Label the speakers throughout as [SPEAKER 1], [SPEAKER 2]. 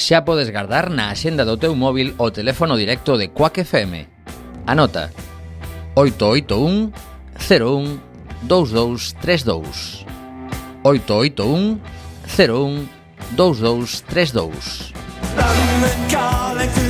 [SPEAKER 1] xa podes guardar na axenda do teu móvil o teléfono directo de Quack FM. Anota. 881 01 2232 881 01 2232
[SPEAKER 2] Dame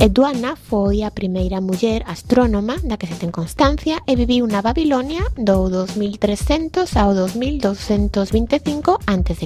[SPEAKER 3] Eduana foi a primeira muller astrónoma da que se ten constancia e viviu na Babilonia do 2300 ao 2225 a.C.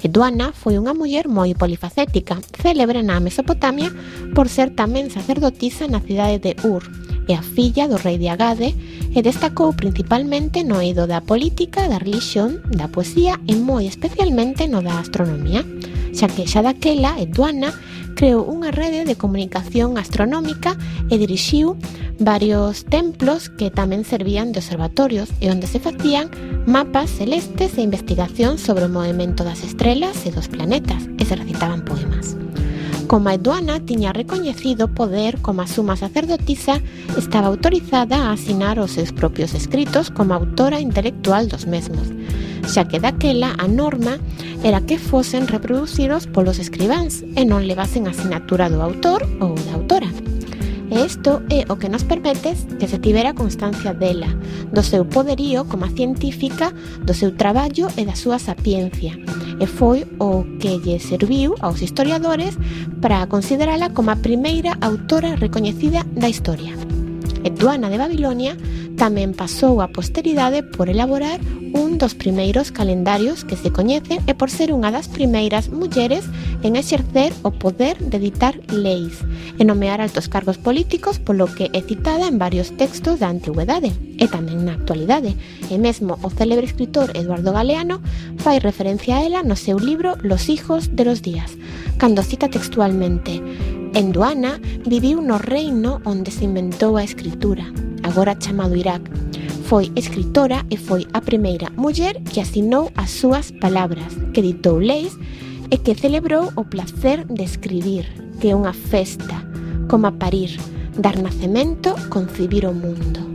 [SPEAKER 3] Eduana foi unha muller moi polifacética, célebre na Mesopotamia por ser tamén sacerdotisa na cidade de Ur e a filla do rei de Agade e destacou principalmente no eido da política, da religión, da poesía e moi especialmente no da astronomía, xa que xa daquela Eduana creou unha rede de comunicación astronómica e dirixiu varios templos que tamén servían de observatorios e onde se facían mapas celestes e investigación sobre o movimento das estrelas e dos planetas e se recitaban poemas. Como Edoana tiña recoñecido poder como a suma sacerdotisa, estaba autorizada a asinar os seus propios escritos como autora intelectual dos mesmos, xa que daquela a norma era que fosen reproducidos polos escribáns e non levasen a asinatura do autor ou da autora e isto é o que nos permite que se tivera constancia dela, do seu poderío como científica, do seu traballo e da súa sapiencia, e foi o que lle serviu aos historiadores para considerala como a primeira autora recoñecida da historia. Eduana de Babilonia tamén pasou a posteridade por elaborar un dos primeiros calendarios que se coñecen e por ser unha das primeiras mulleres en exercer o poder de ditar leis e nomear altos cargos políticos polo que é citada en varios textos da antigüedade e tamén na actualidade. E mesmo o célebre escritor Eduardo Galeano fai referencia a ela no seu libro Los hijos de los días. Cando cita textualmente En Duana viviu no reino onde se inventou a escritura, agora chamado Irak. Foi escritora e foi a primeira muller que asinou as súas palabras, que ditou leis e que celebrou o placer de escribir, que é unha festa, como a parir, dar nacemento, concibir o mundo.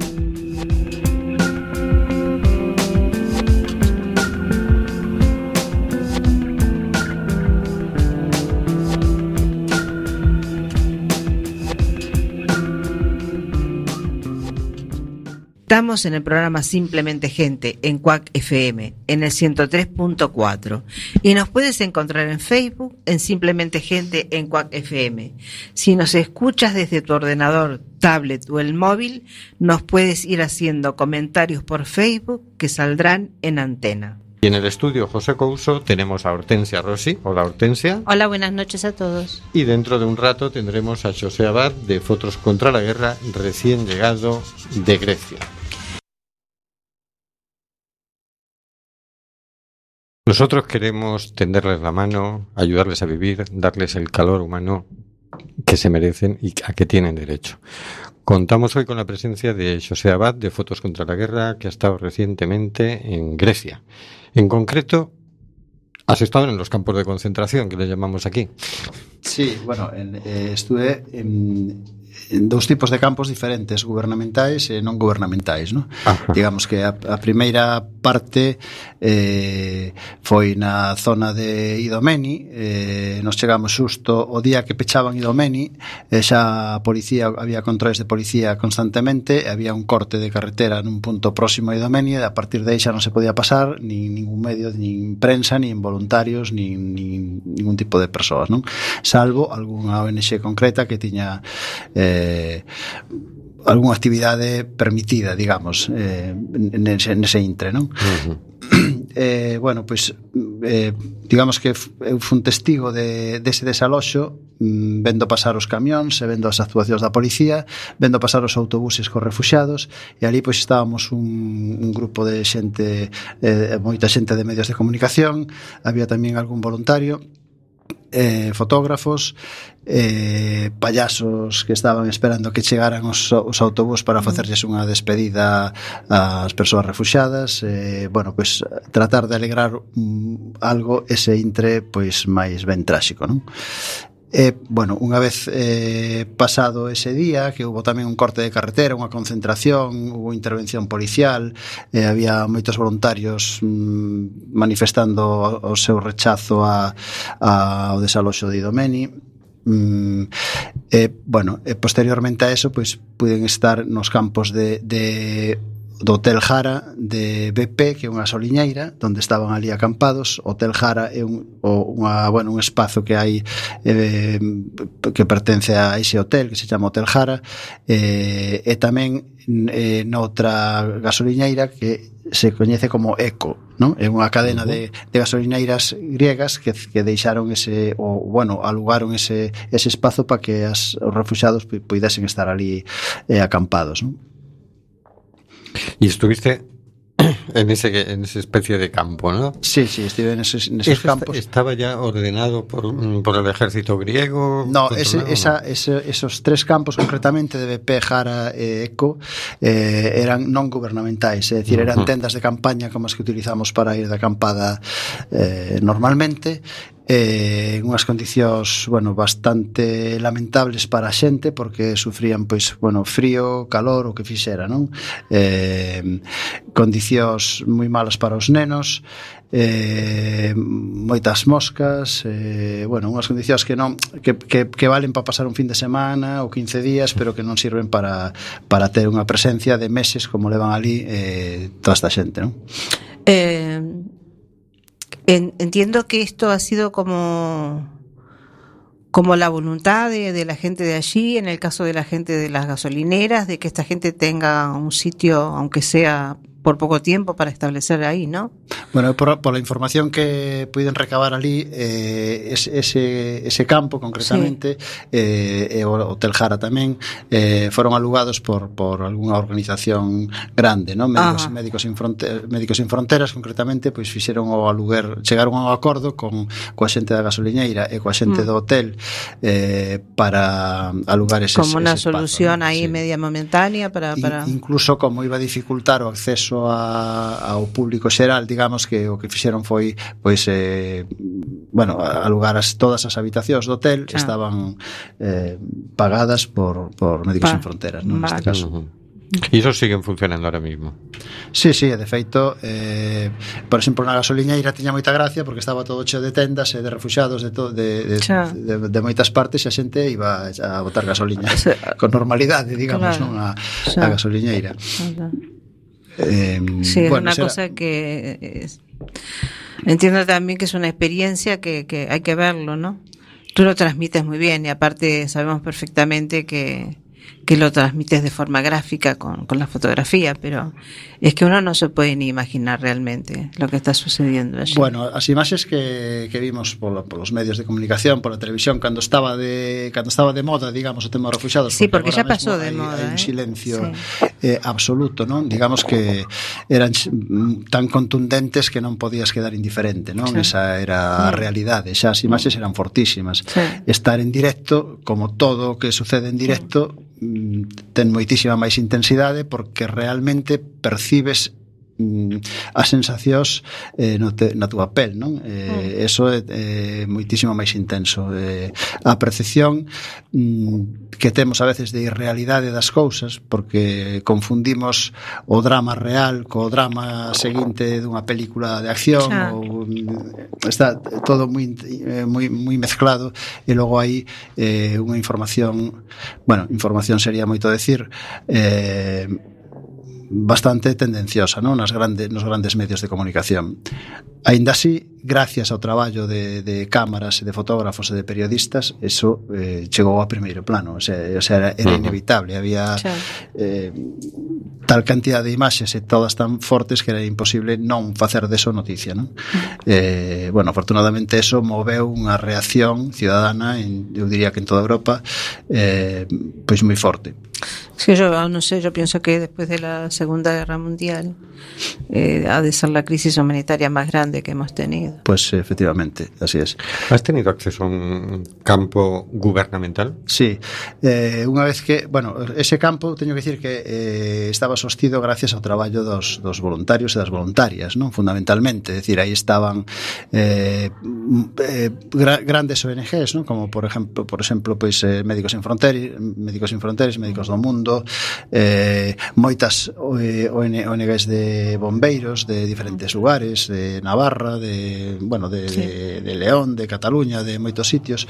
[SPEAKER 4] Estamos en el programa Simplemente Gente en Cuac FM en el 103.4 y nos puedes encontrar en Facebook en Simplemente Gente en Cuac FM. Si nos escuchas desde tu ordenador, tablet o el móvil, nos puedes ir haciendo comentarios por Facebook que saldrán en antena.
[SPEAKER 5] Y en el estudio José Couso tenemos a Hortensia Rossi. Hola Hortensia.
[SPEAKER 6] Hola, buenas noches a todos.
[SPEAKER 5] Y dentro de un rato tendremos a José Abad de Fotos contra la Guerra, recién llegado de Grecia. Nosotros queremos tenderles la mano, ayudarles a vivir, darles el calor humano que se merecen y a que tienen derecho. Contamos hoy con la presencia de José Abad de Fotos contra la Guerra, que ha estado recientemente en Grecia. En concreto, has estado en los campos de concentración, que le llamamos aquí.
[SPEAKER 7] Sí, bueno, en, eh, estuve en, dous tipos de campos diferentes, gubernamentais e non gubernamentais, non?
[SPEAKER 5] Ajá.
[SPEAKER 7] Digamos que a, a primeira parte eh, foi na zona de Idomeni, eh, nos chegamos xusto o día que pechaban Idomeni, eh, xa a policía había controles de policía constantemente, había un corte de carretera nun punto próximo a Idomeni, e a partir de aí xa non se podía pasar nin ningún medio, nin prensa, nin voluntarios, nin, nin ningún tipo de persoas, non? Salvo algunha ONG concreta que tiña eh, eh, algunha actividade permitida, digamos, eh, nese, nese intre, non? Uh -huh. eh, bueno, pois pues, eh, digamos que eu fun testigo de, dese desaloxo mm, vendo pasar os camións e vendo as actuacións da policía vendo pasar os autobuses cos refuxados e ali pois estábamos un, un grupo de xente eh, moita xente de medios de comunicación había tamén algún voluntario eh, fotógrafos, eh, payasos que estaban esperando que chegaran os, os autobús para facerlles unha despedida ás persoas refuxadas eh, bueno, pois tratar de alegrar mm, algo ese intre pois máis ben tráxico non? E, bueno, unha vez eh, pasado ese día, que hubo tamén un corte de carretera, unha concentración, hubo intervención policial, eh, había moitos voluntarios mm, manifestando o, o seu rechazo a, a, ao desaloxo de Idomeni, mm, eh, bueno, e posteriormente a eso pois pues, puden estar nos campos de, de do Hotel Jara de BP, que é unha soliñeira, onde estaban ali acampados. O Hotel Jara é un, o, unha, bueno, un espazo que hai eh, que pertence a ese hotel, que se chama Hotel Jara, eh, e tamén eh, noutra gasoliñeira que se coñece como ECO, non? É unha cadena uh -huh. de, de gasolineiras griegas que, que deixaron ese o bueno, alugaron ese ese espazo para que as, os refugiados puidesen estar ali eh, acampados, non?
[SPEAKER 5] Y estuviste en ese en esa especie de campo, ¿no?
[SPEAKER 7] Sí, sí, estuve en esos, en esos
[SPEAKER 5] ¿Eso
[SPEAKER 7] campos.
[SPEAKER 5] est- ¿Estaba ya ordenado por, mm, por el ejército griego?
[SPEAKER 7] No, ese, esa, ese, esos tres campos concretamente de BP, Jara e Eco eh, eran non gubernamentais, é dicir, eran
[SPEAKER 5] Ujú.
[SPEAKER 7] tendas de campaña como as que utilizamos para ir de acampada eh, normalmente eh, en unhas condicións bueno, bastante lamentables para a xente porque sufrían pois, bueno, frío, calor, o que fixera, non? Eh, condicións os moi malas para os nenos, eh, moitas moscas, eh, bueno, unhas condicións que non que, que, que valen para pasar un fin de semana ou 15 días, pero que non sirven para, para ter unha presencia de meses como levan ali eh, toda esta xente, non?
[SPEAKER 4] Eh, en, entiendo que isto ha sido como como la voluntad de, de, la gente de allí, en el caso de la gente de las gasolineras, de que esta gente tenga un sitio, aunque sea por pouco tiempo para establecer ahí, ¿no?
[SPEAKER 7] Bueno, por, por a información que puiden recabar ali eh, ese, ese, ese campo concretamente sí. eh, e o Hotel Jara tamén eh, foron alugados por, por algunha organización grande, ¿no? Médicos,
[SPEAKER 4] Ajá.
[SPEAKER 7] médicos, sin fronteras, médicos sin fronteras concretamente, pois pues, fixeron o aluguer chegaron a un acordo con coa xente da gasoliñeira e coa xente
[SPEAKER 4] mm.
[SPEAKER 7] do hotel eh, para alugar ese,
[SPEAKER 4] como
[SPEAKER 7] ese espazo.
[SPEAKER 4] Como
[SPEAKER 7] unha
[SPEAKER 4] solución aí
[SPEAKER 7] sí.
[SPEAKER 4] media momentánea para, para...
[SPEAKER 7] Incluso como iba a dificultar o acceso caso a, ao público xeral, digamos que o que fixeron foi pois eh, bueno, alugar as, todas as habitacións do hotel
[SPEAKER 4] claro.
[SPEAKER 7] estaban eh, pagadas por, por Médicos
[SPEAKER 4] pa.
[SPEAKER 7] Sen Fronteras, non?
[SPEAKER 4] Vale.
[SPEAKER 7] Neste
[SPEAKER 5] caso. E iso siguen funcionando ahora mismo
[SPEAKER 7] Sí, sí, de feito eh, Por exemplo, na gasoliñeira tiña moita gracia Porque estaba todo cheo de tendas e de refugiados De, to, de, de,
[SPEAKER 4] Xa.
[SPEAKER 7] de, de moitas partes E a xente iba a botar gasoliña Con normalidade, digamos,
[SPEAKER 4] claro.
[SPEAKER 7] non a, a gasoliñeira Xa. Eh,
[SPEAKER 4] Sí, es
[SPEAKER 7] bueno,
[SPEAKER 4] una
[SPEAKER 7] será-
[SPEAKER 4] cosa que es- entiendo también que es una experiencia que, que hay que verlo, ¿no? Tú lo transmites muy bien y aparte sabemos perfectamente que, que lo transmites de forma gráfica con, con la fotografía, pero es que uno no se puede ni imaginar realmente lo que está sucediendo allí.
[SPEAKER 7] Bueno, as imaxes que, que vimos polo, polos medios de comunicación, pola televisión, cando estaba de cando estaba de moda, digamos, o tema dos refuxados,
[SPEAKER 4] Sí, porque ya pasó de moda,
[SPEAKER 7] hai un
[SPEAKER 4] ¿eh?
[SPEAKER 7] silencio
[SPEAKER 4] Sí.
[SPEAKER 7] eh, absoluto, non? Digamos que eran mm, tan contundentes que non podías quedar indiferente?
[SPEAKER 4] Sí.
[SPEAKER 7] Esa era a realidade, xa as imaxes eran fortísimas.
[SPEAKER 4] Sí.
[SPEAKER 7] Estar en directo, como todo que sucede en directo, ten moitísima máis intensidade porque realmente percibes Mm, as sensacións eh, no te, na túa pel, non? Eh. Mm. Eso é, eh, moitísimo máis intenso. Eh, a percepción mm, que temos a veces de irrealidade das cousas, porque confundimos o drama real co drama seguinte dunha película de acción ou mm, está todo moi eh, moi moi mezclado e logo hai eh, unha información, bueno, información sería moito decir, eh bastante tendenciosa non? Nas grande, nos grandes medios de comunicación. Ainda así, gracias ao traballo de, de cámaras e de fotógrafos e de periodistas, eso eh, chegou a primeiro plano. O sea, o sea era, era inevitable. Había eh, tal cantidad de imaxes e todas tan fortes que era imposible non facer deso noticia. Non? Eh, bueno, afortunadamente eso moveu unha reacción ciudadana, en, eu diría que en toda Europa, eh, pois moi forte.
[SPEAKER 4] Que yo no sé, yo pienso que después de la Segunda Guerra Mundial eh, ha de ser la crisis humanitaria más grande que hemos tenido.
[SPEAKER 7] Pues efectivamente, así es.
[SPEAKER 5] ¿Has tenido acceso a un campo gubernamental?
[SPEAKER 7] Sí, eh, unha vez que, bueno, ese campo, teño que dicir que eh, estaba sostido gracias ao traballo dos, dos voluntarios e das voluntarias, non fundamentalmente, é dicir, aí estaban eh, eh, gra grandes ONGs, non? como por exemplo, por exemplo, pois eh, Médicos sin Fronteras, Médicos sin Fronteras, Médicos do Mundo, eh, moitas eh, ONGs de bombeiros de diferentes lugares, de Navarra, de, bueno, de, sí. de, de León, de Cataluña, de moitos sitios,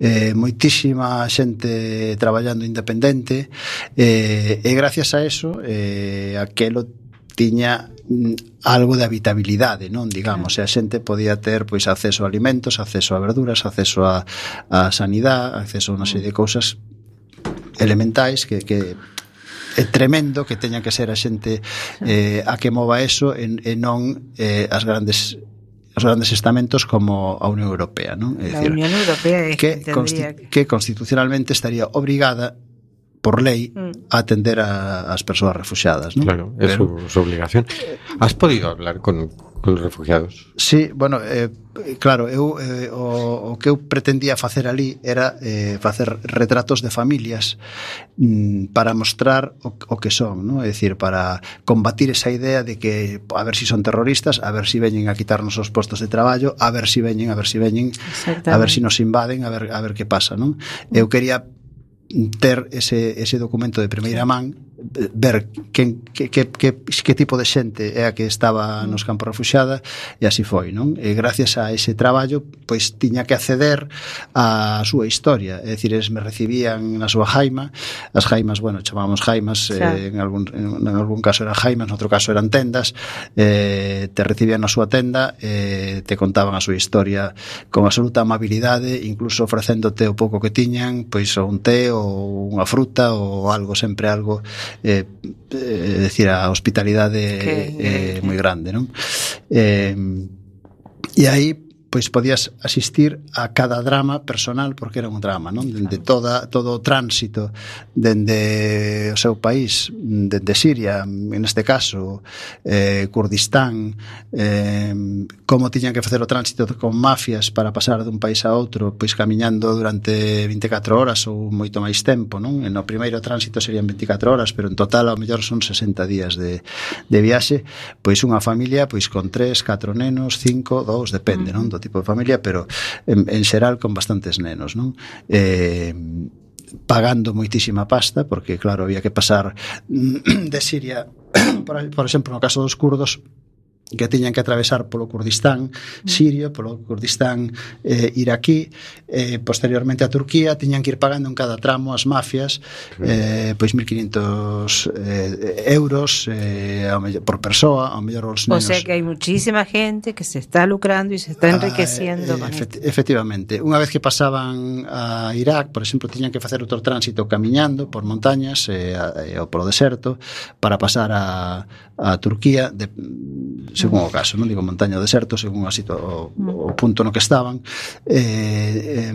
[SPEAKER 7] eh, moitísima xente traballando independente, eh, e gracias a eso, eh, aquelo tiña mm, algo de habitabilidade, non, digamos, claro. e a xente podía ter pois acceso a alimentos, acceso a verduras, acceso a a sanidade, acceso a unha serie de cousas elementais que que é tremendo que teña que ser a xente eh, a que mova eso e, e non eh, as grandes os grandes estamentos como a Unión Europea, non? É
[SPEAKER 4] a decir, Unión Europea é
[SPEAKER 7] que, consti
[SPEAKER 4] que
[SPEAKER 7] constitucionalmente estaría obrigada por lei
[SPEAKER 4] mm.
[SPEAKER 7] a atender a, as persoas refugiadas, non?
[SPEAKER 5] Claro,
[SPEAKER 7] é
[SPEAKER 5] su, su obligación. Has podido hablar con os refugiados?
[SPEAKER 7] Sí, bueno, eh, claro, eu eh, o, o que eu pretendía facer ali era eh, facer retratos de familias mm, para mostrar o, o que son, ¿no? é dicir, para combatir esa idea de que a ver si son terroristas, a ver si veñen a quitarnos os postos de traballo, a ver si veñen, a ver si veñen, a ver si nos invaden, a ver a ver que pasa, non? Eu quería ter ese, ese documento de primeira man ver quen, que, que, que, que tipo de xente é a que estaba mm. nos campos refuxada e así foi, non? E gracias a ese traballo, pois tiña que acceder á súa historia, é dicir, eles me recibían na súa jaima, as jaimas, bueno, chamábamos jaimas, eh, en, algún, en, en algún caso eran jaimas, noutro caso eran tendas, eh, te recibían na súa tenda, eh, te contaban a súa historia con absoluta amabilidade, incluso ofrecéndote o pouco que tiñan, pois ou un té ou unha fruta ou algo, sempre algo eh, eh, decir, a hospitalidade eh, moi grande, non? Eh, e aí pois podías asistir a cada drama personal porque era un drama, non? Dende toda todo o tránsito dende o seu país, dende Siria, en este caso, eh Kurdistán, eh como tiñan que facer o tránsito con mafias para pasar dun país a outro, pois camiñando durante 24 horas ou moito máis tempo, non? E no primeiro tránsito serían 24 horas, pero en total ao mellor son 60 días de de viaxe, pois unha familia pois con 3, 4 nenos, 5, 2, depende, non? Do tipo de familia, pero en, en xeral con bastantes nenos, non? Eh, pagando moitísima pasta, porque claro, había que pasar de Siria, por, por exemplo, no caso dos curdos, que tiñan que atravesar polo Kurdistán mm. sirio, polo Kurdistán eh, iraquí, eh, posteriormente a Turquía, tiñan que ir pagando en cada tramo as mafias eh, pois 1.500 eh, euros eh, ao mellor, por persoa, ao mellor os nenos.
[SPEAKER 4] O sea que hai muchísima gente que se está lucrando e se está ah, enriqueciendo.
[SPEAKER 7] Ah, eh, efect efectivamente. Unha vez que pasaban a Irak, por exemplo, tiñan que facer outro tránsito camiñando por montañas eh, a, eh, ou polo deserto para pasar a, a Turquía de, según o caso, non digo montaña ou deserto, según a sito, o, mm. o punto no que estaban, eh, eh,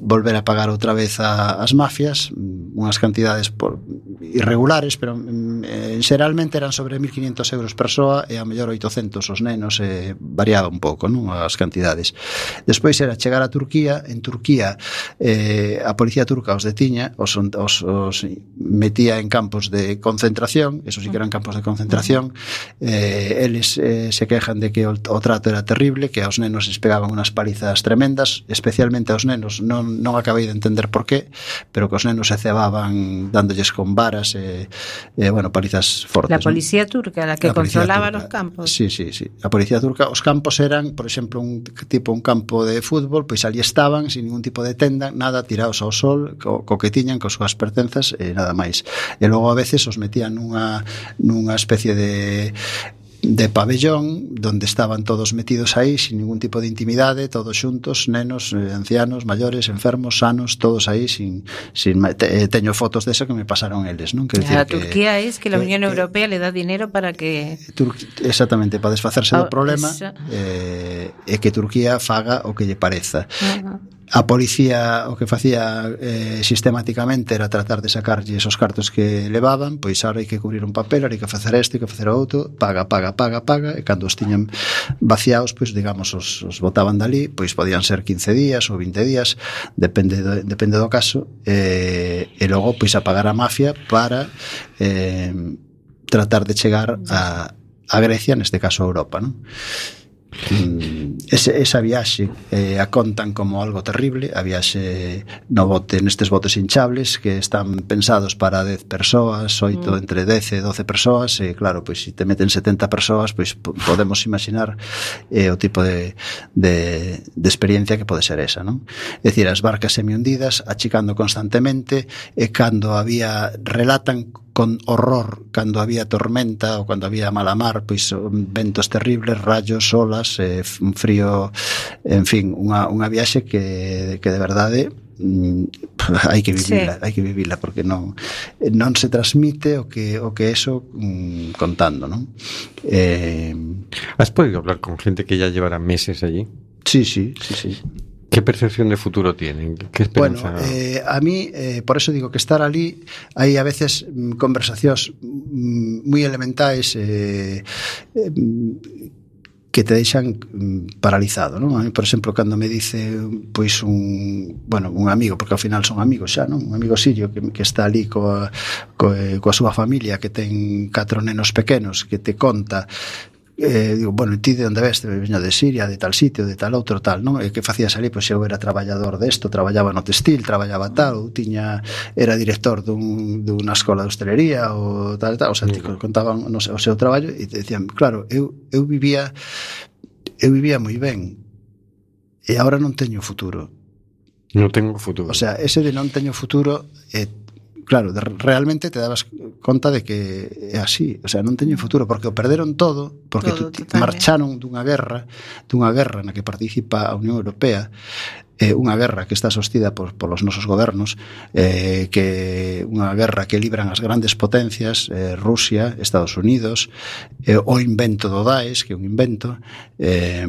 [SPEAKER 7] volver a pagar outra vez a, as mafias, mm, unhas cantidades por, irregulares, pero mm, eh, xeralmente eran sobre 1.500 euros persoa e a mellor 800 os nenos, eh, variado un pouco non as cantidades. Despois era chegar a Turquía, en Turquía eh, a policía turca os detiña, os, os, os metía en campos de concentración, eso sí que eran campos de concentración, eh, eles eh, eh, se quejan de que o, o trato era terrible, que aos nenos les pegaban unas palizas tremendas, especialmente aos nenos, non, non acabei de entender por qué, pero que os nenos se cebaban dándolles con varas e, eh, eh, bueno, palizas fortes.
[SPEAKER 4] La policía ¿no? turca, la que
[SPEAKER 7] la
[SPEAKER 4] controlaba
[SPEAKER 7] turca.
[SPEAKER 4] los campos.
[SPEAKER 7] Sí, sí, sí. A policía turca, os campos eran, por exemplo, un tipo un campo de fútbol, pois ali estaban sin ningún tipo de tenda, nada, tirados ao sol, co, co que tiñan, cos súas pertenzas e nada máis. E logo a veces os metían nunha nunha especie de de pabellón donde estaban todos metidos aí sin ningún tipo de intimidade, todos xuntos, nenos, eh, ancianos, maiores, enfermos, sanos, todos aí sin sin te, eh, teño fotos de eso que me pasaron eles, non? Quer
[SPEAKER 4] a
[SPEAKER 7] Turquía que,
[SPEAKER 4] es que la Unión
[SPEAKER 7] que,
[SPEAKER 4] Europea que, le dá dinero para que
[SPEAKER 7] Tur exactamente para desfacerse
[SPEAKER 4] ah,
[SPEAKER 7] do problema eh, e que Turquía faga o que lle pareza.
[SPEAKER 4] Uh -huh
[SPEAKER 7] a policía o que facía eh, sistemáticamente era tratar de sacarlle esos cartos que levaban, pois ahora hai que cubrir un papel, ahora hai que facer este, hai que facer outro, paga, paga, paga, paga, e cando os tiñan vaciados, pois digamos, os, os botaban dali, pois podían ser 15 días ou 20 días, depende do, depende do caso, eh, e logo pois a pagar a mafia para eh, tratar de chegar a, a Grecia, neste caso a Europa, non? Mm. ese, esa viaxe eh, a contan como algo terrible a viaxe no bote nestes botes hinchables que están pensados para 10 persoas, 8 mm. entre 10 e 12 persoas e claro, pois se te meten 70 persoas pois podemos imaginar eh, o tipo de, de, de experiencia que pode ser esa non? é dicir, as barcas semi hundidas achicando constantemente e cando había relatan con horror cando había tormenta ou cando había mala mar, pois um, ventos terribles, rayos, olas, eh, un frío, en fin, unha, unha viaxe que, que de verdade mm, hai que vivila, sí. hai que vivila porque non non se transmite o que o que eso mm, contando, non?
[SPEAKER 5] Eh, has podido hablar con gente que ya llevará meses allí?
[SPEAKER 7] Sí, sí, sí, sí.
[SPEAKER 5] ¿Qué percepción de futuro tienen? ¿Qué esperanza?
[SPEAKER 7] Bueno, eh, a mí, eh, por eso digo que estar allí, hay a veces mm, conversacións moi mm, elementais eh, eh, que te deixan mm, paralizado, non? A mí, por exemplo, cando me dice pois un, bueno, un amigo, porque ao final son amigos xa, non? Un amigo sirio que, que está ali coa, coa, eh, coa súa familia que ten catro nenos pequenos, que te conta eh, digo, bueno, ti de onde veste? Viño de Siria, de tal sitio, de tal outro, tal, non? E que facías ali? Pois eu era traballador desto, traballaba no textil, traballaba tal, ou tiña, era director dun, dunha escola de hostelería, ou tal, tal, o sea, ti contaban no sei, o seu traballo e te decían, claro, eu, eu vivía eu vivía moi ben e agora non teño futuro.
[SPEAKER 5] Non teño futuro.
[SPEAKER 7] O sea, ese de non teño futuro eh, claro, de, realmente te dabas conta de que é así, o sea, non teñen futuro porque o perderon todo, porque
[SPEAKER 4] todo,
[SPEAKER 7] tu,
[SPEAKER 4] total,
[SPEAKER 7] marcharon dunha guerra, dunha guerra na que participa a Unión Europea, eh, unha guerra que está sostida por, polos nosos gobernos, eh, que unha guerra que libran as grandes potencias, eh, Rusia, Estados Unidos, eh, o invento do Daesh, que é un invento, eh,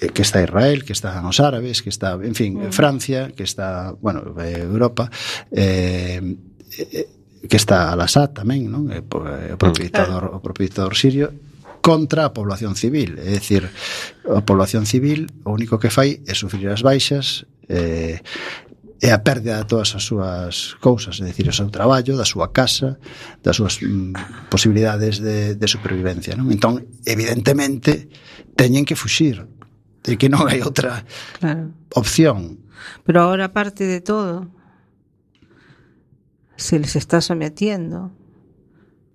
[SPEAKER 7] Eh, que está Israel, que están os árabes, que está, en fin, mm. Francia, que está, bueno, eh, Europa, eh, eh, que está Al-Assad tamén, non? O propio dictador, o propio dictador sirio contra a población civil, é dicir, a población civil o único que fai é sufrir as baixas, eh, e a perda de todas as súas cousas, é dicir, o seu traballo, da súa casa, das súas mm, posibilidades de, de supervivencia. Non? Entón, evidentemente, teñen que fuxir de que non hai outra
[SPEAKER 4] Claro.
[SPEAKER 7] opción.
[SPEAKER 4] Pero ahora, aparte de todo, se les está sometiendo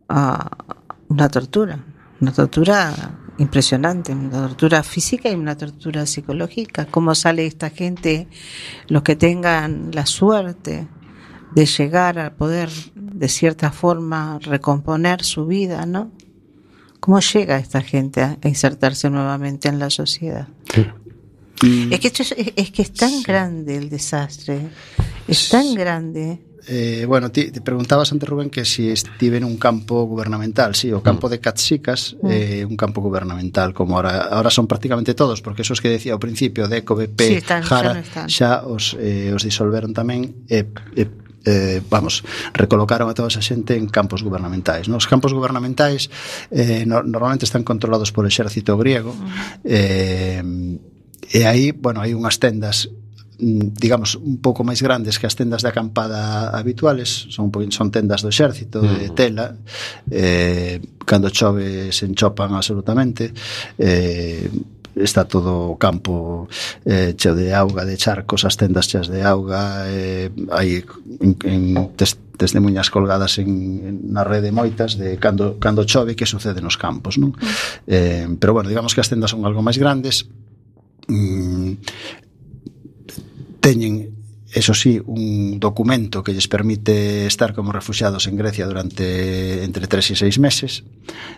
[SPEAKER 4] a una tortura, una tortura impresionante, una tortura física y una tortura psicológica. ¿Cómo sale esta gente, los que tengan la suerte de llegar a poder, de cierta forma, recomponer su vida, ¿no? ¿Cómo llega esta gente a insertarse nuevamente en la sociedad? Es que esto es, que es tan grande el desastre, es tan grande.
[SPEAKER 7] Eh, bueno, te preguntabas antes, Rubén, que si estive en un campo gubernamental. Sí, o campo de Catsicas é eh, un campo gubernamental, como ahora, ahora son prácticamente todos, porque esos que decía ao principio, DECO, BP,
[SPEAKER 4] Sí, están,
[SPEAKER 7] Jara, xa os, eh, os disolveron tamén e, e eh, vamos, recolocaron a toda esa xente en campos gubernamentais. Nos campos gubernamentais eh, no, normalmente están controlados polo exército griego eh, e aí, bueno, hai unhas tendas mm, digamos, un pouco máis grandes que as tendas de acampada habituales, son son tendas do exército, de tela, eh, cando chove se enchopan absolutamente, eh, está todo o campo eh, cheo de auga, de charcos, as tendas cheas de auga, eh, hai en, en test, testemunhas colgadas en, en na rede moitas de cando, cando chove que sucede nos campos, non? Mm. Eh, pero bueno, digamos que as tendas son algo máis grandes, mm, teñen eso sí, un documento que lles permite estar como refugiados en Grecia durante entre 3 e 6 meses.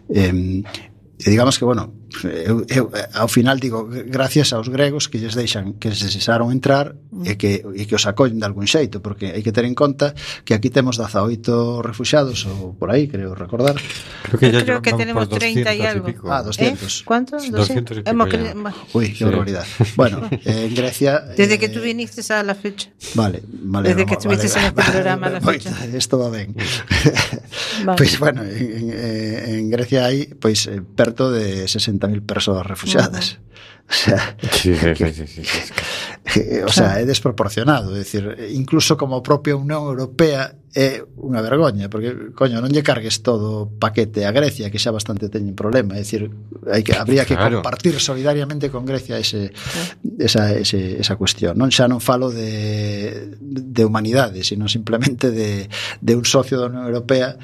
[SPEAKER 7] Eh, e digamos que, bueno, eu, eu ao final digo gracias aos gregos que lles deixan que se cesaron entrar e que e que os acollen de algún xeito porque hai que ter en conta que aquí temos 18 refugiados ou por aí creo recordar
[SPEAKER 5] creo que,
[SPEAKER 4] creo que tenemos 30
[SPEAKER 5] e
[SPEAKER 4] algo
[SPEAKER 5] pico.
[SPEAKER 7] ah 200
[SPEAKER 4] ¿Eh? ¿cuántos?
[SPEAKER 5] 200, 200 y pico
[SPEAKER 4] cre...
[SPEAKER 7] uy qué
[SPEAKER 5] sí.
[SPEAKER 7] barbaridad bueno eh, en Grecia
[SPEAKER 4] desde
[SPEAKER 7] eh,
[SPEAKER 4] que tú viniste a la fecha
[SPEAKER 7] vale vale
[SPEAKER 4] desde que estuviste vale, en este programa a
[SPEAKER 7] la
[SPEAKER 4] fecha
[SPEAKER 7] isto va ben
[SPEAKER 4] vale.
[SPEAKER 7] pois pues, bueno en, en, en Grecia hai pois pues, eh, perto de 60 50.000 persoas refugiadas. O sea,
[SPEAKER 5] sí, sí,
[SPEAKER 7] que,
[SPEAKER 5] sí, sí, sí.
[SPEAKER 7] Que, o sea, é desproporcionado, é dicir, incluso como propia Unión Europea eh, é unha vergoña, porque coño, non lle cargues todo o paquete a Grecia, que xa bastante teñen problema, é dicir, hai que habría que
[SPEAKER 5] claro.
[SPEAKER 7] compartir solidariamente con Grecia ese esa ese, esa cuestión. Non xa non falo de de humanidade, sino simplemente de de un socio da Unión Europea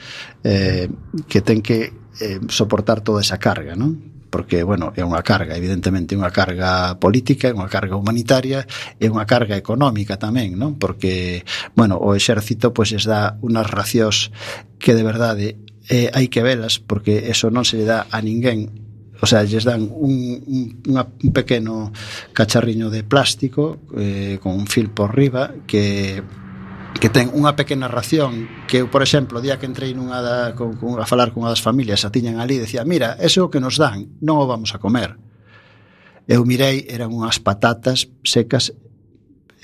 [SPEAKER 7] eh que ten que eh, soportar toda esa carga, non? porque, bueno, é unha carga, evidentemente, unha carga política, é unha carga humanitaria, é unha carga económica tamén, non? Porque, bueno, o exército pois es dá unhas racións que de verdade eh, hai que velas porque eso non se lle dá a ninguén o sea, lles dan un, un, un pequeno cacharriño de plástico eh, con un fil por riba que que ten unha pequena ración que eu, por exemplo, o día que entrei nunha da, con, con, a falar con unha das familias a tiñan ali, decía, mira, eso é o que nos dan non o vamos a comer eu mirei, eran unhas patatas secas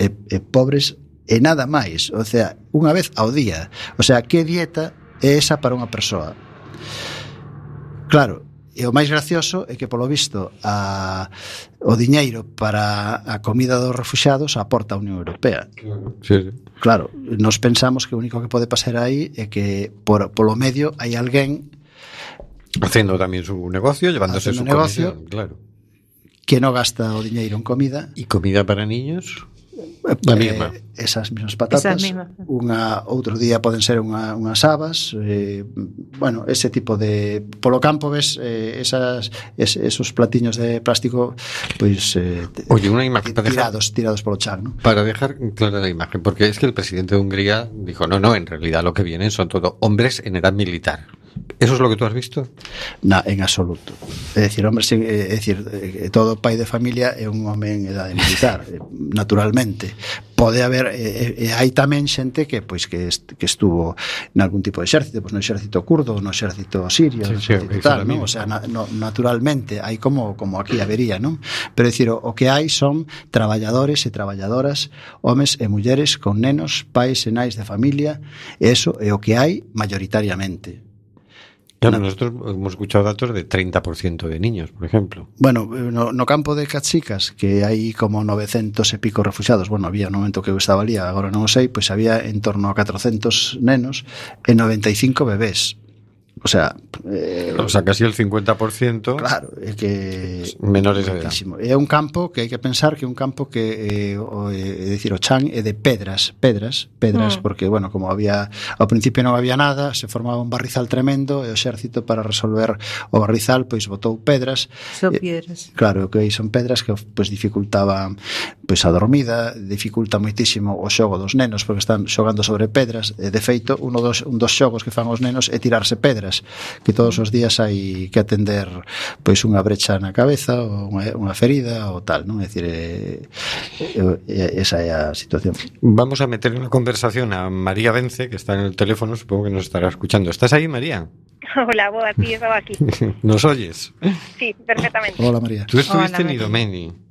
[SPEAKER 7] e, e pobres e nada máis o sea, unha vez ao día. O sea, que dieta é esa para unha persoa? Claro, E o máis gracioso é que, polo visto, a, o diñeiro para a comida dos refuxados aporta a Unión Europea.
[SPEAKER 5] Sí, sí.
[SPEAKER 7] claro, nos pensamos que o único que pode pasar aí é que por, polo medio hai alguén
[SPEAKER 5] Facendo tamén su negocio, llevándose su
[SPEAKER 7] negocio,
[SPEAKER 5] comisión, claro.
[SPEAKER 7] Que non gasta o diñeiro en comida.
[SPEAKER 5] E comida para niños? La misma.
[SPEAKER 7] eh, esas mesmas patatas
[SPEAKER 4] Esas mismas.
[SPEAKER 7] unha outro día poden ser unha, unhas habas eh, bueno, ese tipo de polo campo ves eh, esas es, esos platiños de plástico pois eh, te-
[SPEAKER 5] Oye, una imagen para dejar,
[SPEAKER 7] tirados tirados polo chan, ¿no?
[SPEAKER 5] para dejar clara la imagen, porque es que el presidente de Hungría dijo, no, no, en realidad lo que vienen son todo hombres en edad militar. ¿Eso es lo que tú has visto?
[SPEAKER 7] Na, en absoluto. É dicir, hombre, sen, eh, é dicir, eh, todo pai de familia é un home en edade militar, eh, naturalmente. Pode haber e, e hai tamén xente que pois que est, que estuvo en algún tipo de exército, pois no exército curdo, no exército sirio,
[SPEAKER 5] sí,
[SPEAKER 7] no exército
[SPEAKER 5] sí,
[SPEAKER 7] tal, non? O sea, na, no, naturalmente hai como como aquí habería, non? Pero é dicir, o, o que hai son traballadores e traballadoras, homes e mulleres con nenos, pais e nais de familia, e eso é o que hai mayoritariamente
[SPEAKER 5] Claro, nosotros hemos escuchado datos de 30% de niños, por ejemplo.
[SPEAKER 7] Bueno, no, no campo de Cachicas, que hai como 900 e pico refugiados, bueno, había no momento que eu estaba ali, agora non o sei, pois había en torno a 400 nenos e 95 bebés. O sea, eh,
[SPEAKER 5] o sea, casi el 50%.
[SPEAKER 7] Claro, é que
[SPEAKER 5] menores de edad.
[SPEAKER 7] É un campo que hai que pensar que é un campo que eh, o, eh, é dicir, o chan é de pedras, pedras, pedras
[SPEAKER 4] mm.
[SPEAKER 7] porque bueno, como había ao principio non había nada, se formaba un barrizal tremendo e o exército para resolver o barrizal pois botou pedras.
[SPEAKER 4] Son
[SPEAKER 7] eh,
[SPEAKER 4] piedras.
[SPEAKER 7] Claro, que son pedras que pois dificultaban pois a dormida dificulta moitísimo o xogo dos nenos porque están xogando sobre pedras e de feito uno dos, un dos xogos que fan os nenos é tirarse pedras que todos os días hai que atender pois unha brecha na cabeza ou unha, unha ferida ou tal non é dicir eh, esa é a situación
[SPEAKER 5] vamos a meter unha conversación a María Vence que está en el teléfono supongo que nos estará escuchando estás aí María
[SPEAKER 6] Hola, boa, sí, estaba aquí.
[SPEAKER 5] ¿Nos oyes?
[SPEAKER 6] Sí, perfectamente.
[SPEAKER 7] Hola, María.
[SPEAKER 5] Tú estuviste
[SPEAKER 4] Hola,
[SPEAKER 5] en Idomeni.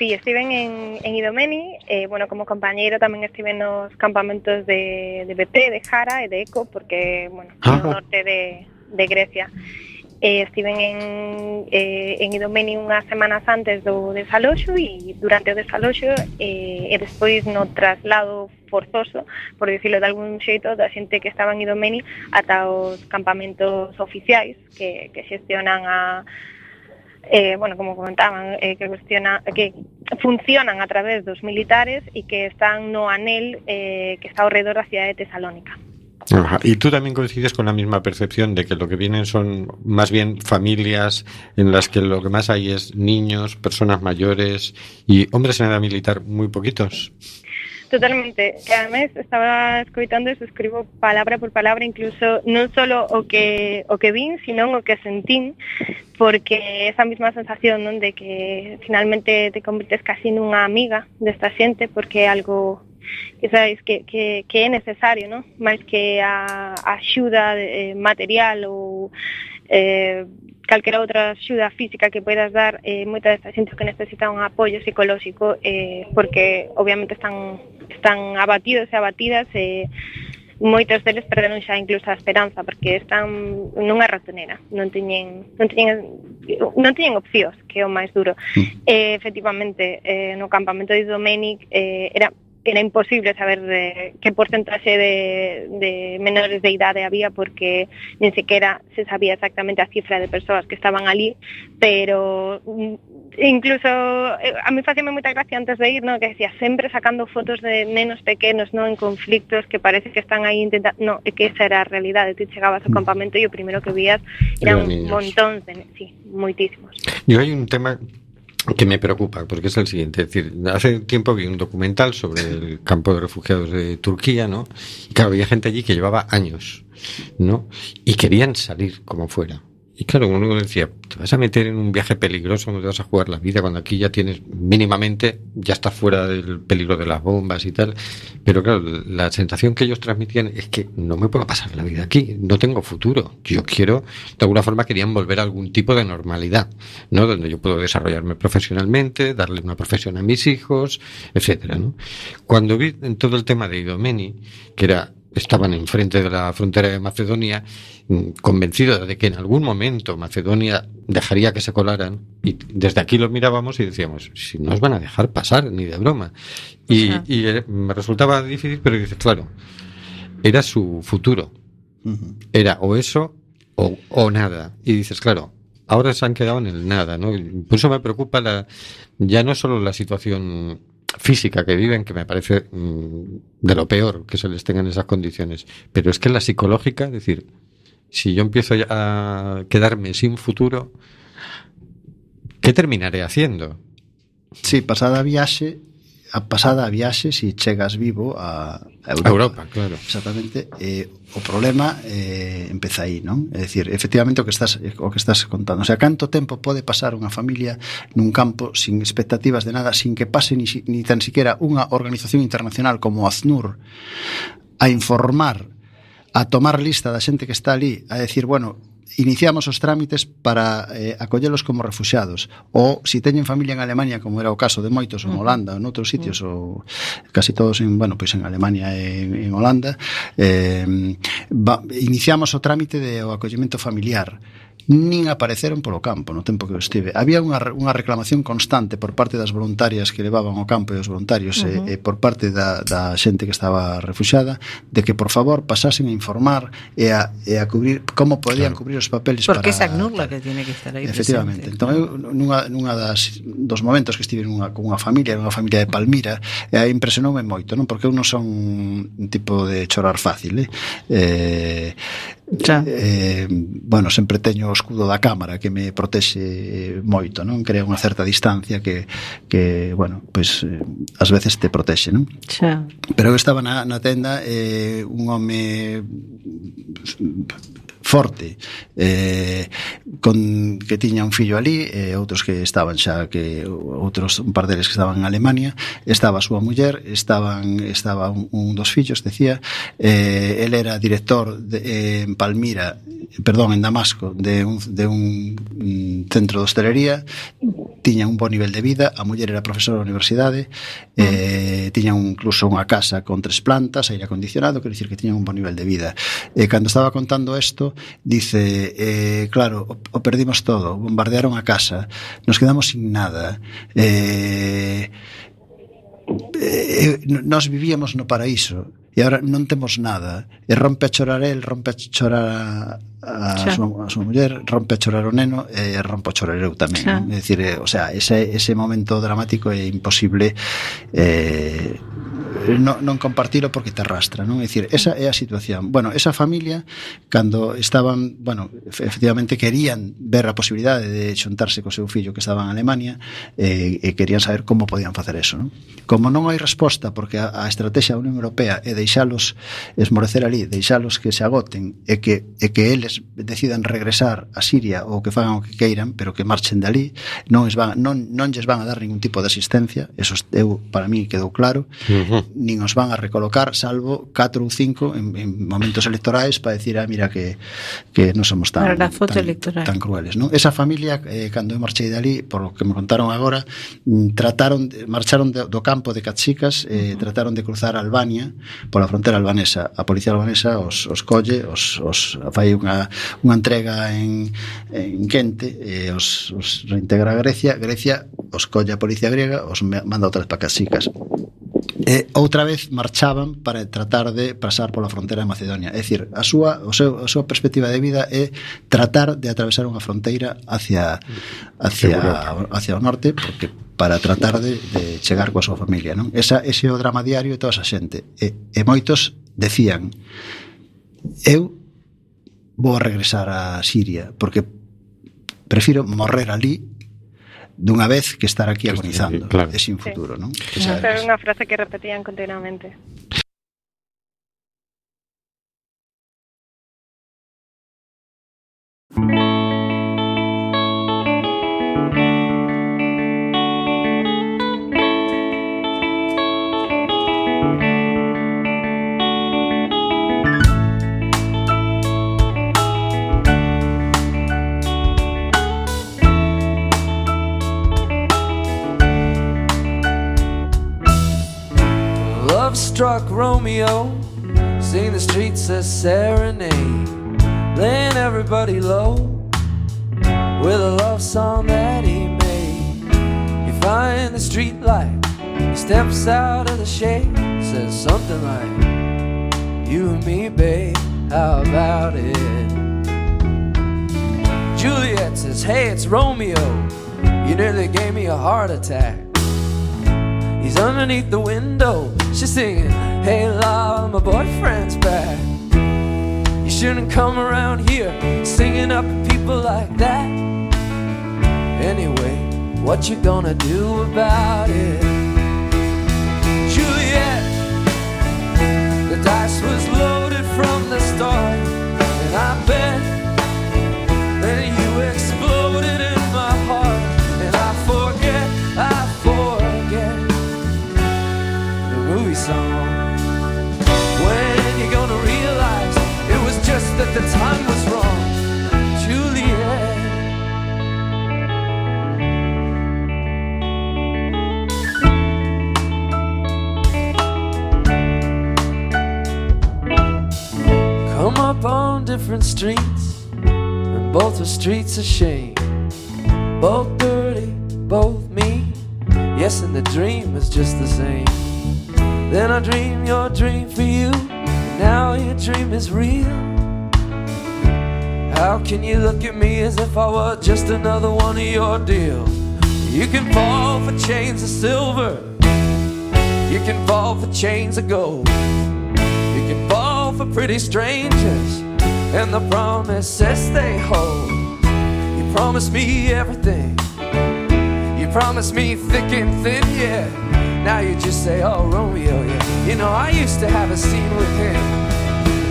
[SPEAKER 6] Sí, estiven en, en Idomeni, eh, bueno, como compañeiro tamén estive nos campamentos de, de BP, de Jara e de Eco, porque, bueno,
[SPEAKER 5] ah.
[SPEAKER 6] no norte de, de Grecia. Eh, estiven en, eh, en Idomeni unhas semanas antes do desaloxo e durante o desaloxo eh, e despois no traslado forzoso, por dicirlo de algún xeito, da xente que estaba en Idomeni ata os campamentos oficiais que, que xestionan a eh, bueno, como comentaban, eh, que, cuestiona, que funcionan a través dos militares e que están no anel eh, que está ao redor da cidade de Tesalónica.
[SPEAKER 5] Y tú también coincides con la misma percepción de que lo que vienen son más bien familias en las que lo que más hay es niños, personas mayores y hombres en edad militar muy poquitos.
[SPEAKER 6] Totalmente. Que además estaba escoitando e suscribo palabra por palabra incluso non solo o que o que vin, sino o que sentín, porque esa mesma sensación non de que finalmente te convirtes casi nunha amiga desta xente porque é algo que sabes que, que, que é necesario, non? máis que a, a axuda eh, material ou eh, calquera outra axuda física que poidas dar eh, moita desta xente que necesita un apoio psicolóxico eh, porque obviamente están están abatidos e abatidas e eh, moitos deles perderon xa incluso a esperanza porque están nunha ratonera, non teñen non teñen non teñen opcións, que é o máis duro. Mm. Eh, efectivamente, eh, no campamento de Domenic eh, era era imposible saber de qué porcentaje de, de, menores de idade había porque nin sequera se sabía exactamente a cifra de persoas que estaban ali, pero mm, incluso eh, a mí facíame moita gracia antes de ir, no, que decía sempre sacando fotos de nenos pequenos, no, en conflictos que parece que están aí intentando, no, é que esa era a realidade, ti chegabas ao campamento e o primeiro que vías eran un montóns de, sí, moitísimos.
[SPEAKER 5] E hai un tema que me preocupa, porque es el siguiente. Es decir, hace tiempo vi un documental sobre el campo de refugiados de Turquía, ¿no? Y claro, había gente allí que llevaba años, ¿no? Y querían salir como fuera. Y claro, uno decía, te vas a meter en un viaje peligroso, no te vas a jugar la vida cuando aquí ya tienes mínimamente, ya está fuera del peligro de las bombas y tal. Pero claro, la sensación que ellos transmitían es que no me puedo pasar la vida aquí, no tengo futuro. Yo quiero, de alguna forma querían volver a algún tipo de normalidad, ¿no? Donde yo puedo desarrollarme profesionalmente, darle una profesión a mis hijos, etcétera, ¿no? Cuando vi en todo el tema de Idomeni, que era estaban enfrente de la frontera de Macedonia, mm, convencidos de que en algún momento Macedonia dejaría que se colaran, y desde aquí lo mirábamos y decíamos, si no os van a dejar pasar, ni de broma. Y, y eh, me resultaba difícil, pero dices, claro, era su futuro. Era o eso o, o nada. Y dices, claro, ahora se han quedado en el nada, ¿no? Por eso me preocupa la, ya no solo la situación física que viven, que me parece mm, de lo peor que se les tenga en esas condiciones. Pero es que la psicológica, es decir, si yo empiezo ya a quedarme sin futuro, ¿qué terminaré haciendo?
[SPEAKER 7] Sí, pasada viaxe a pasada a viaxe se chegas vivo a Europa.
[SPEAKER 5] A Europa, claro.
[SPEAKER 7] Exactamente. Eh, o problema eh, empeza aí, non? É dicir, efectivamente o que estás o que estás contando. O sea, canto tempo pode pasar unha familia nun campo sin expectativas de nada, sin que pase ni, ni tan siquiera unha organización internacional como ACNUR a informar a tomar lista da xente que está ali a decir, bueno, iniciamos os trámites para eh, acollelos como refugiados ou se si teñen familia en Alemania como era o caso de moitos en Holanda ou outros sitios ou casi todos en, bueno, pois en Alemania e en, en Holanda eh, va, iniciamos o trámite de o acollemento familiar nin apareceron polo campo no tempo que eu estive. Había unha, unha reclamación constante por parte das voluntarias que levaban ao campo e os voluntarios uh -huh. e, e por parte da, da xente que estaba refuxada de que por favor pasasen a informar e a, e a cubrir como podían claro. cubrir os papeles
[SPEAKER 4] Porque
[SPEAKER 7] para...
[SPEAKER 4] Porque esa SACNUR que tiene que estar aí
[SPEAKER 7] Efectivamente.
[SPEAKER 4] Presente,
[SPEAKER 7] entón, eu, nunha, nunha das, dos momentos que estive nunha, con unha familia, unha familia de Palmira, e aí impresionoume moito, non? Porque eu non son un tipo de chorar fácil, eh? eh
[SPEAKER 4] Xa.
[SPEAKER 7] Eh, bueno, sempre teño o escudo da cámara que me protexe moito, non? Crea unha certa distancia que, que bueno, pois pues, eh, ás veces te protexe, non?
[SPEAKER 4] Xa.
[SPEAKER 7] Pero eu estaba na, na tenda eh, un home forte eh, con que tiña un fillo ali e eh, outros que estaban xa que outros un par deles que estaban en Alemania estaba a súa muller estaban estaba un, un dos fillos decía eh, el era director de, eh, en Palmira perdón, en Damasco de un, de un mm, centro de hostelería tiña un bo nivel de vida a muller era profesora da universidade eh, tiña un, incluso unha casa con tres plantas, aire acondicionado quer dicir que tiña un bo nivel de vida. E eh, cando estaba contando isto dice, eh, claro, o, o perdimos todo, bombardearon a casa, nos quedamos sin nada. Eh, eh, nos vivíamos no paraíso e agora non temos nada e rompe a chorar el, rompe a chorar a, a, súa, a súa muller rompe a chorar o neno e rompe a chorar eu tamén
[SPEAKER 4] xa.
[SPEAKER 7] é dicir, eh, o sea, ese, ese momento dramático é imposible eh, non, non compartilo porque te arrastra, non? É dicir, esa é a situación. Bueno, esa familia cando estaban, bueno, efectivamente querían ver a posibilidade de xuntarse co seu fillo que estaba en Alemania eh, e querían saber como podían facer eso, non? Como non hai resposta porque a, a estrategia da Unión Europea é de deixalos esmorecer ali, deixalos que se agoten e que, e que eles decidan regresar a Siria ou que fagan o que queiran, pero que marchen dali, non, es van, non, non lles van a dar ningún tipo de asistencia, eso eu, para mí quedou claro,
[SPEAKER 5] uh -huh.
[SPEAKER 7] nin os van a recolocar, salvo 4 ou 5 en, en momentos electorais para decir, ah, mira que, que non somos tan, tan,
[SPEAKER 4] electoral.
[SPEAKER 7] tan crueles. Non? Esa familia, eh, cando eu marchei dali, por lo que me contaron agora, mm, trataron, marcharon do, do campo de Cachicas, eh, uh -huh. trataron de cruzar Albania pola frontera albanesa. A policía albanesa os, os colle, os, os fai unha, unha entrega en, en quente, e os, os reintegra a Grecia, Grecia os colle a policía griega, os manda outras para Casicas e outra vez marchaban para tratar de pasar pola fronteira de Macedonia. É dicir, a súa, o seu, a súa perspectiva de vida é tratar de atravesar unha fronteira hacia, hacia, hacia o norte, porque para tratar de, de chegar coa súa familia. Non? Esa, ese é o drama diario de toda esa xente. E, e moitos decían, eu vou a regresar a Siria, porque prefiro morrer ali dunha vez que estar aquí agonizando,
[SPEAKER 5] claro.
[SPEAKER 7] é sin futuro, non?
[SPEAKER 6] Esa, Esa era unha frase que repetían continuamente.
[SPEAKER 8] Romeo, sing the streets a serenade, laying everybody low with a love song that he made. You find the street light, he steps out of the shade, says something like, You and me, babe, how about it? Juliet says, Hey, it's Romeo, you nearly gave me a heart attack. He's underneath the window. She's singing, Hey, love, my boyfriend's back. You shouldn't come around here singing up people like that. Anyway, what you gonna do about it? Juliet, the dice was loaded from the start, and I bet then you exploded in my heart, and I forget, I forget the movie song. When you gonna realize it was just that the time was wrong, Juliet? Come up on different streets, and both are streets of shame. Both dirty, both mean. Yes, and the dream is just the same. Then I dream your dream for you. Now your dream is real. How can you look at me as if I were just another one of your deals? You can fall for chains of silver. You can fall for chains of gold. You can fall for pretty strangers and the promises they hold. You promised me everything. You promised me thick and thin, yeah. Now you just say, oh, Romeo, yeah. You know, I used to have a scene with him.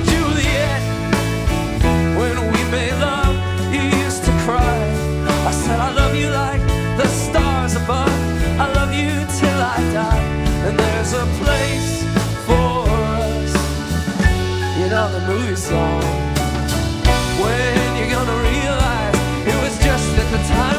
[SPEAKER 8] Juliet, when we made love, you used to cry. I said, I love you like the stars above. I love you till I die. And there's a place for us. You know the movie song. When you're gonna realize it was just that the time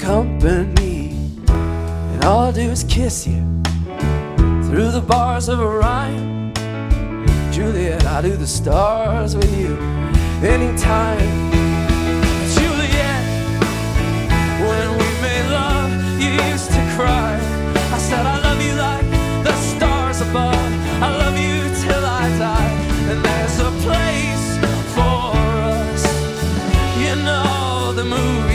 [SPEAKER 8] company. And all I do is kiss you through the bars of rhyme. Juliet, I do the stars with you anytime. Juliet, when we made love, you used to cry. I said, I love you like the stars above. I love you till I die. And there's a place for us. You know the movie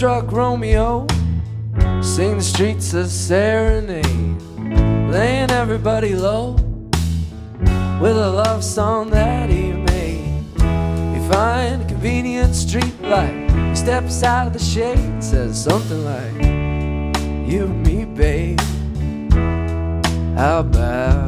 [SPEAKER 8] struck Romeo, sing the streets a serenade, laying everybody low with a love song that he made. You find a convenient street light, he steps out of the shade, and says something like, You and me, babe, how about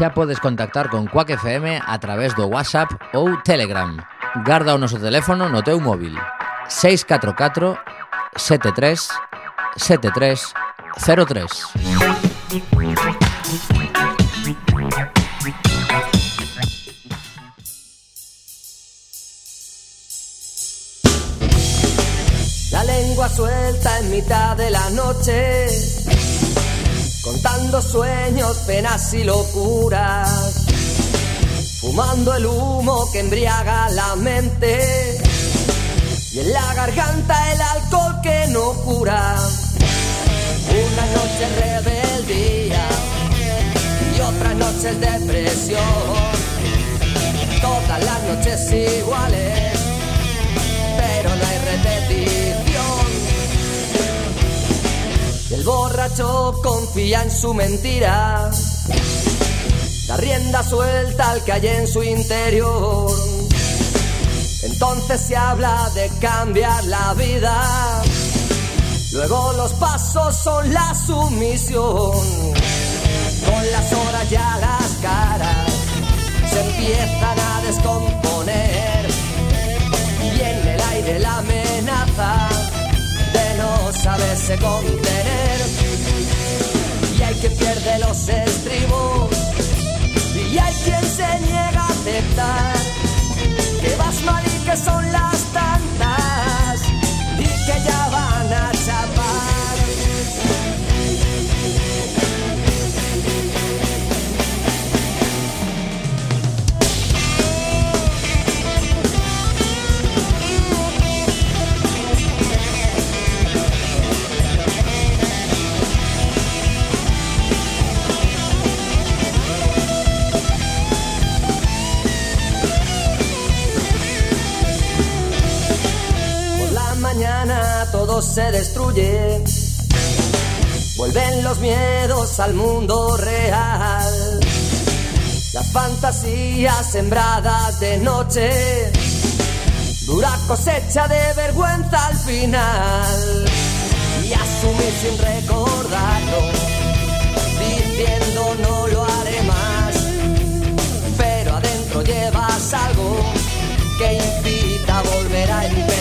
[SPEAKER 1] xa podes contactar con Quack FM a través do WhatsApp ou Telegram. Garda o noso teléfono no teu móvil. 644 73 73 03.
[SPEAKER 9] La lengua suelta en mitad de la noche, contando sueños, penas y locuras, fumando el humo que embriaga la mente. Y en la garganta el alcohol que no cura. Una noche rebeldía y otra noche depresión, todas las noches iguales Y el borracho confía en su mentira, la rienda suelta al que hay en su interior. Entonces se habla de cambiar la vida, luego los pasos son la sumisión. Con las horas ya las caras se empiezan a descomponer y en el aire la amenaza de no saberse contener. Quien pierde los estribos. Y hay quien se niega a aceptar que vas mal y que son las al mundo real. Las fantasías sembradas de noche. Dura cosecha de vergüenza al final. Y asumir sin recordarlo. Diciendo no lo haré más. Pero adentro llevas algo que incita a volver a empezar.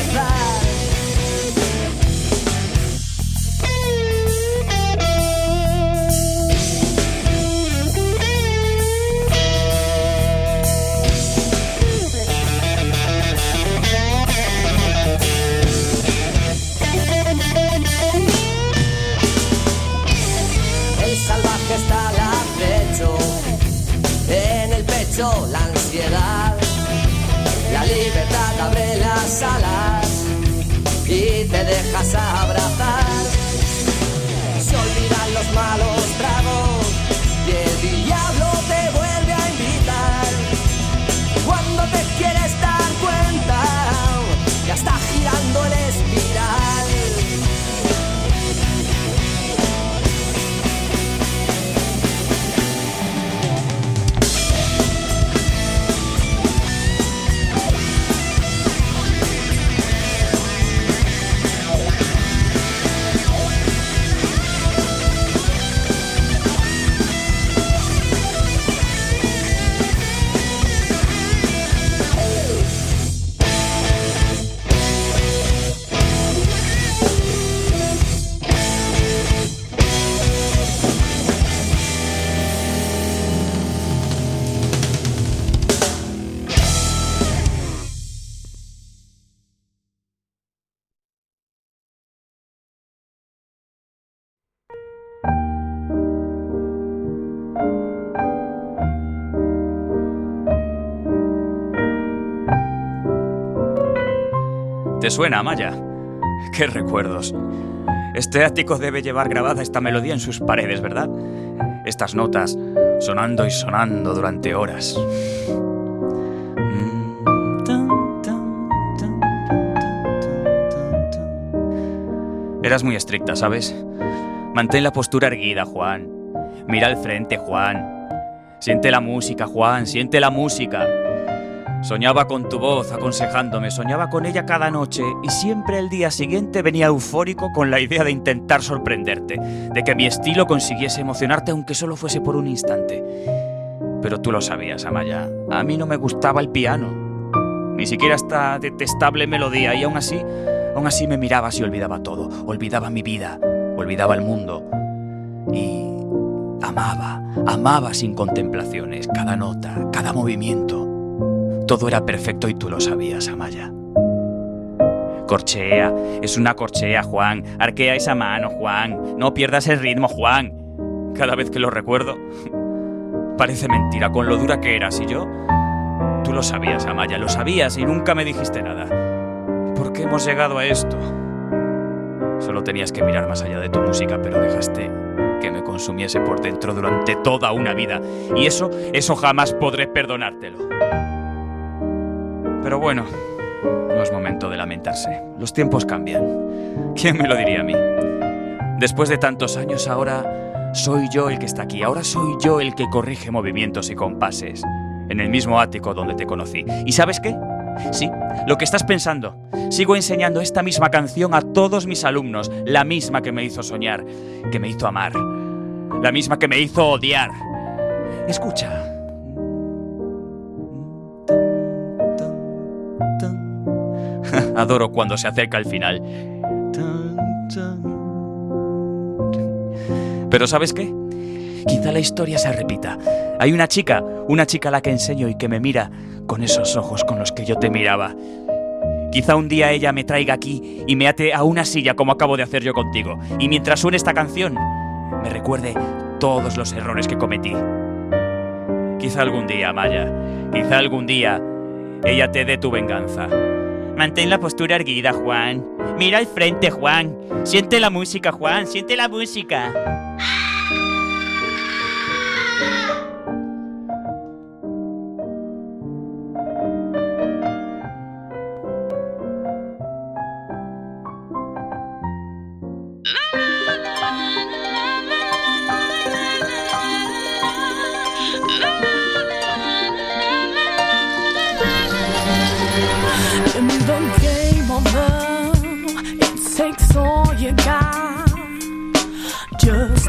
[SPEAKER 9] La ansiedad. La libertad abre las alas y te dejas abrazar. Se olvidan los malos ¿Te
[SPEAKER 10] suena, Maya? ¡Qué recuerdos! Este ático debe llevar grabada esta melodía en sus paredes, ¿verdad? Estas notas sonando y sonando durante horas. Eras muy estricta, ¿sabes? Mantén la postura erguida, Juan. Mira al frente, Juan. Siente la música, Juan, siente la música. Soñaba con tu voz aconsejándome, soñaba con ella cada noche y siempre el día siguiente venía eufórico con la idea de intentar sorprenderte, de que mi estilo consiguiese emocionarte aunque solo fuese por un instante. Pero tú lo sabías, Amaya. A mí no me gustaba el piano. Ni siquiera esta detestable melodía. Y aún así, aún así me mirabas y olvidaba todo. Olvidaba mi vida. Olvidaba el mundo. Y amaba, amaba sin contemplaciones. Cada nota, cada movimiento. Todo era perfecto y tú lo sabías, Amaya. Corchea, es una corchea, Juan. Arquea esa mano, Juan. No pierdas el ritmo, Juan. Cada vez que lo recuerdo, parece mentira con lo dura que eras y yo. Tú lo sabías, Amaya, lo sabías y nunca me dijiste nada. ¿Por qué hemos llegado a esto? Solo tenías que mirar más allá de tu música, pero dejaste que me consumiese por dentro durante toda una vida. Y eso, eso jamás podré perdonártelo. Pero bueno, no es momento de lamentarse. Los tiempos cambian. ¿Quién me lo diría a mí? Después de tantos años ahora soy yo el que está aquí. Ahora soy yo el que corrige movimientos y compases. En el mismo ático donde te conocí. ¿Y sabes qué? Sí, lo que estás pensando. Sigo enseñando esta misma canción a todos mis alumnos. La misma que me hizo soñar, que me hizo amar. La misma que me hizo odiar. Escucha. Adoro cuando se acerca el final. Pero ¿sabes qué? Quizá la historia se repita. Hay una chica, una chica a la que enseño y que me mira con esos ojos con los que yo te miraba. Quizá un día ella me traiga aquí y me ate a una silla como acabo de hacer yo contigo. Y mientras suene esta canción, me recuerde todos los errores que cometí. Quizá algún día, Maya, quizá algún día ella te dé tu venganza. Mantén la postura erguida, Juan. Mira al frente, Juan. Siente la música, Juan. Siente la música.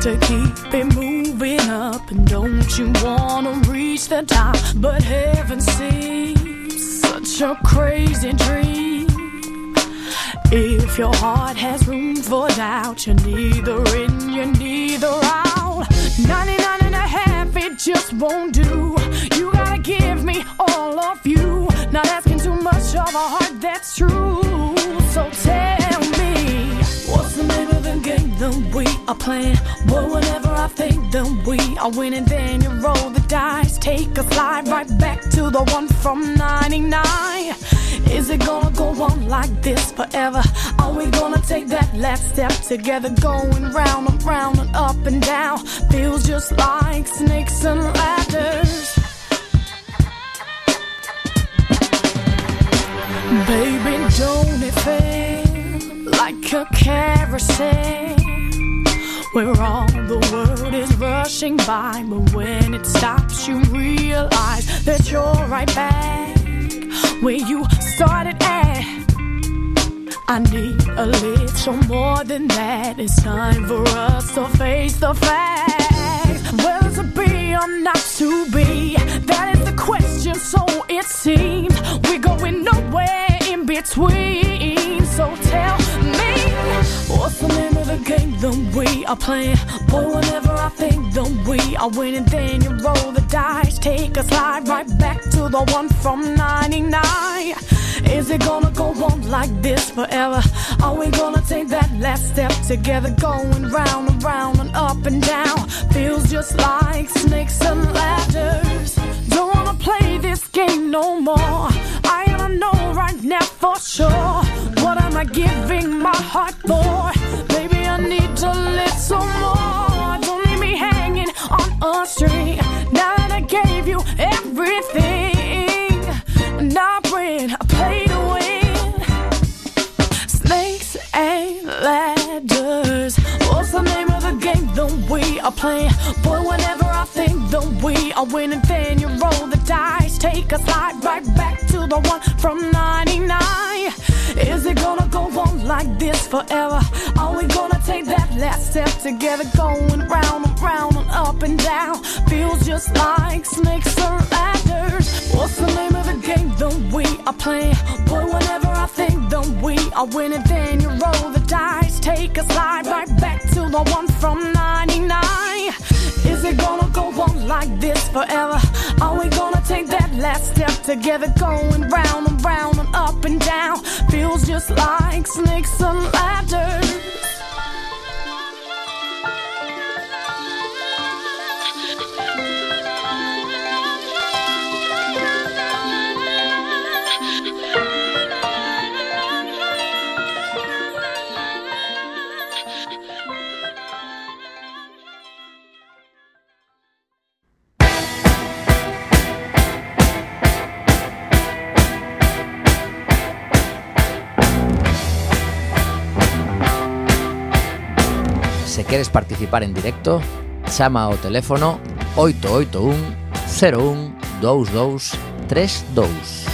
[SPEAKER 11] To keep it moving up. And don't you wanna reach the top? But heaven seems such a crazy dream. If your heart has room for doubt, you're neither in, you're neither out. 99 and a half, it just won't do. You gotta give me all of you. Not asking too much of a heart that's true. So tell we are playing? Boy, whenever I think that we are winning, then you roll the dice. Take a slide right back to the one from 99. Is it gonna go on like this forever? Are we gonna take that last step together? Going round and round and up and down. Feels just like snakes and ladders. Baby, don't it feel like a carousel? Where all the world is rushing by, but when it stops, you realize that you're right back where you started at. I need a little more than that. It's time for us to face the facts. Whether to be or not to be, that is the question. So it seems we're going nowhere in between. Are playing? Boy, whenever I think that we are winning, then you roll the dice, take a slide right back to the one from 99. Is it gonna go on like this forever? Are we gonna take that last step together? Going round and round and up and down. Feels just like snakes and ladders. Don't wanna play this game no more. I gotta know right now for sure. What am I giving my heart for? Maybe I need a little more. Don't leave me hanging on a string. Now that I gave you everything, and I I play to win. Snakes and ladders. What's the name of the game that we are playing? Boy, whenever I think that we are winning, then you roll the dice. Take a slide right back to the one from 99. Is it gonna go on like this forever? Are we gonna last step together? Going round and round and up and down. Feels just like snakes or ladders. What's the name of the game that we are playing? Boy, whenever I think that we are winning, then you roll the dice. Take a slide right back to the one from 99. Is it gonna go on like this forever? Are we gonna take that last step together? Going round and round and up and down. Feels just like snakes and ladders.
[SPEAKER 1] Se queres participar en directo, chama ao teléfono 881 01 22 32.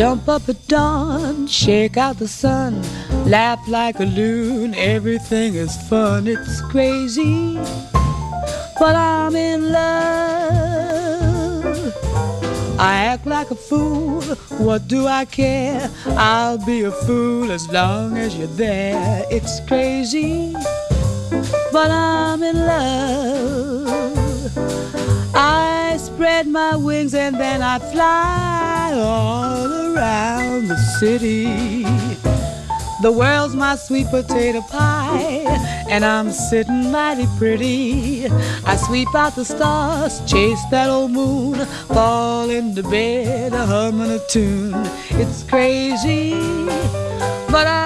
[SPEAKER 12] Jump up at dawn, shake out the sun, laugh like a loon. Everything is fun, it's crazy. But I'm in love. I act like a fool, what do I care? I'll be a fool as long as you're there. It's crazy, but I'm in love. I spread my wings and then I fly all around the city. The world's my sweet potato pie, and I'm sitting mighty pretty. I sweep out the stars, chase that old moon, fall into bed, humming a tune. It's crazy, but I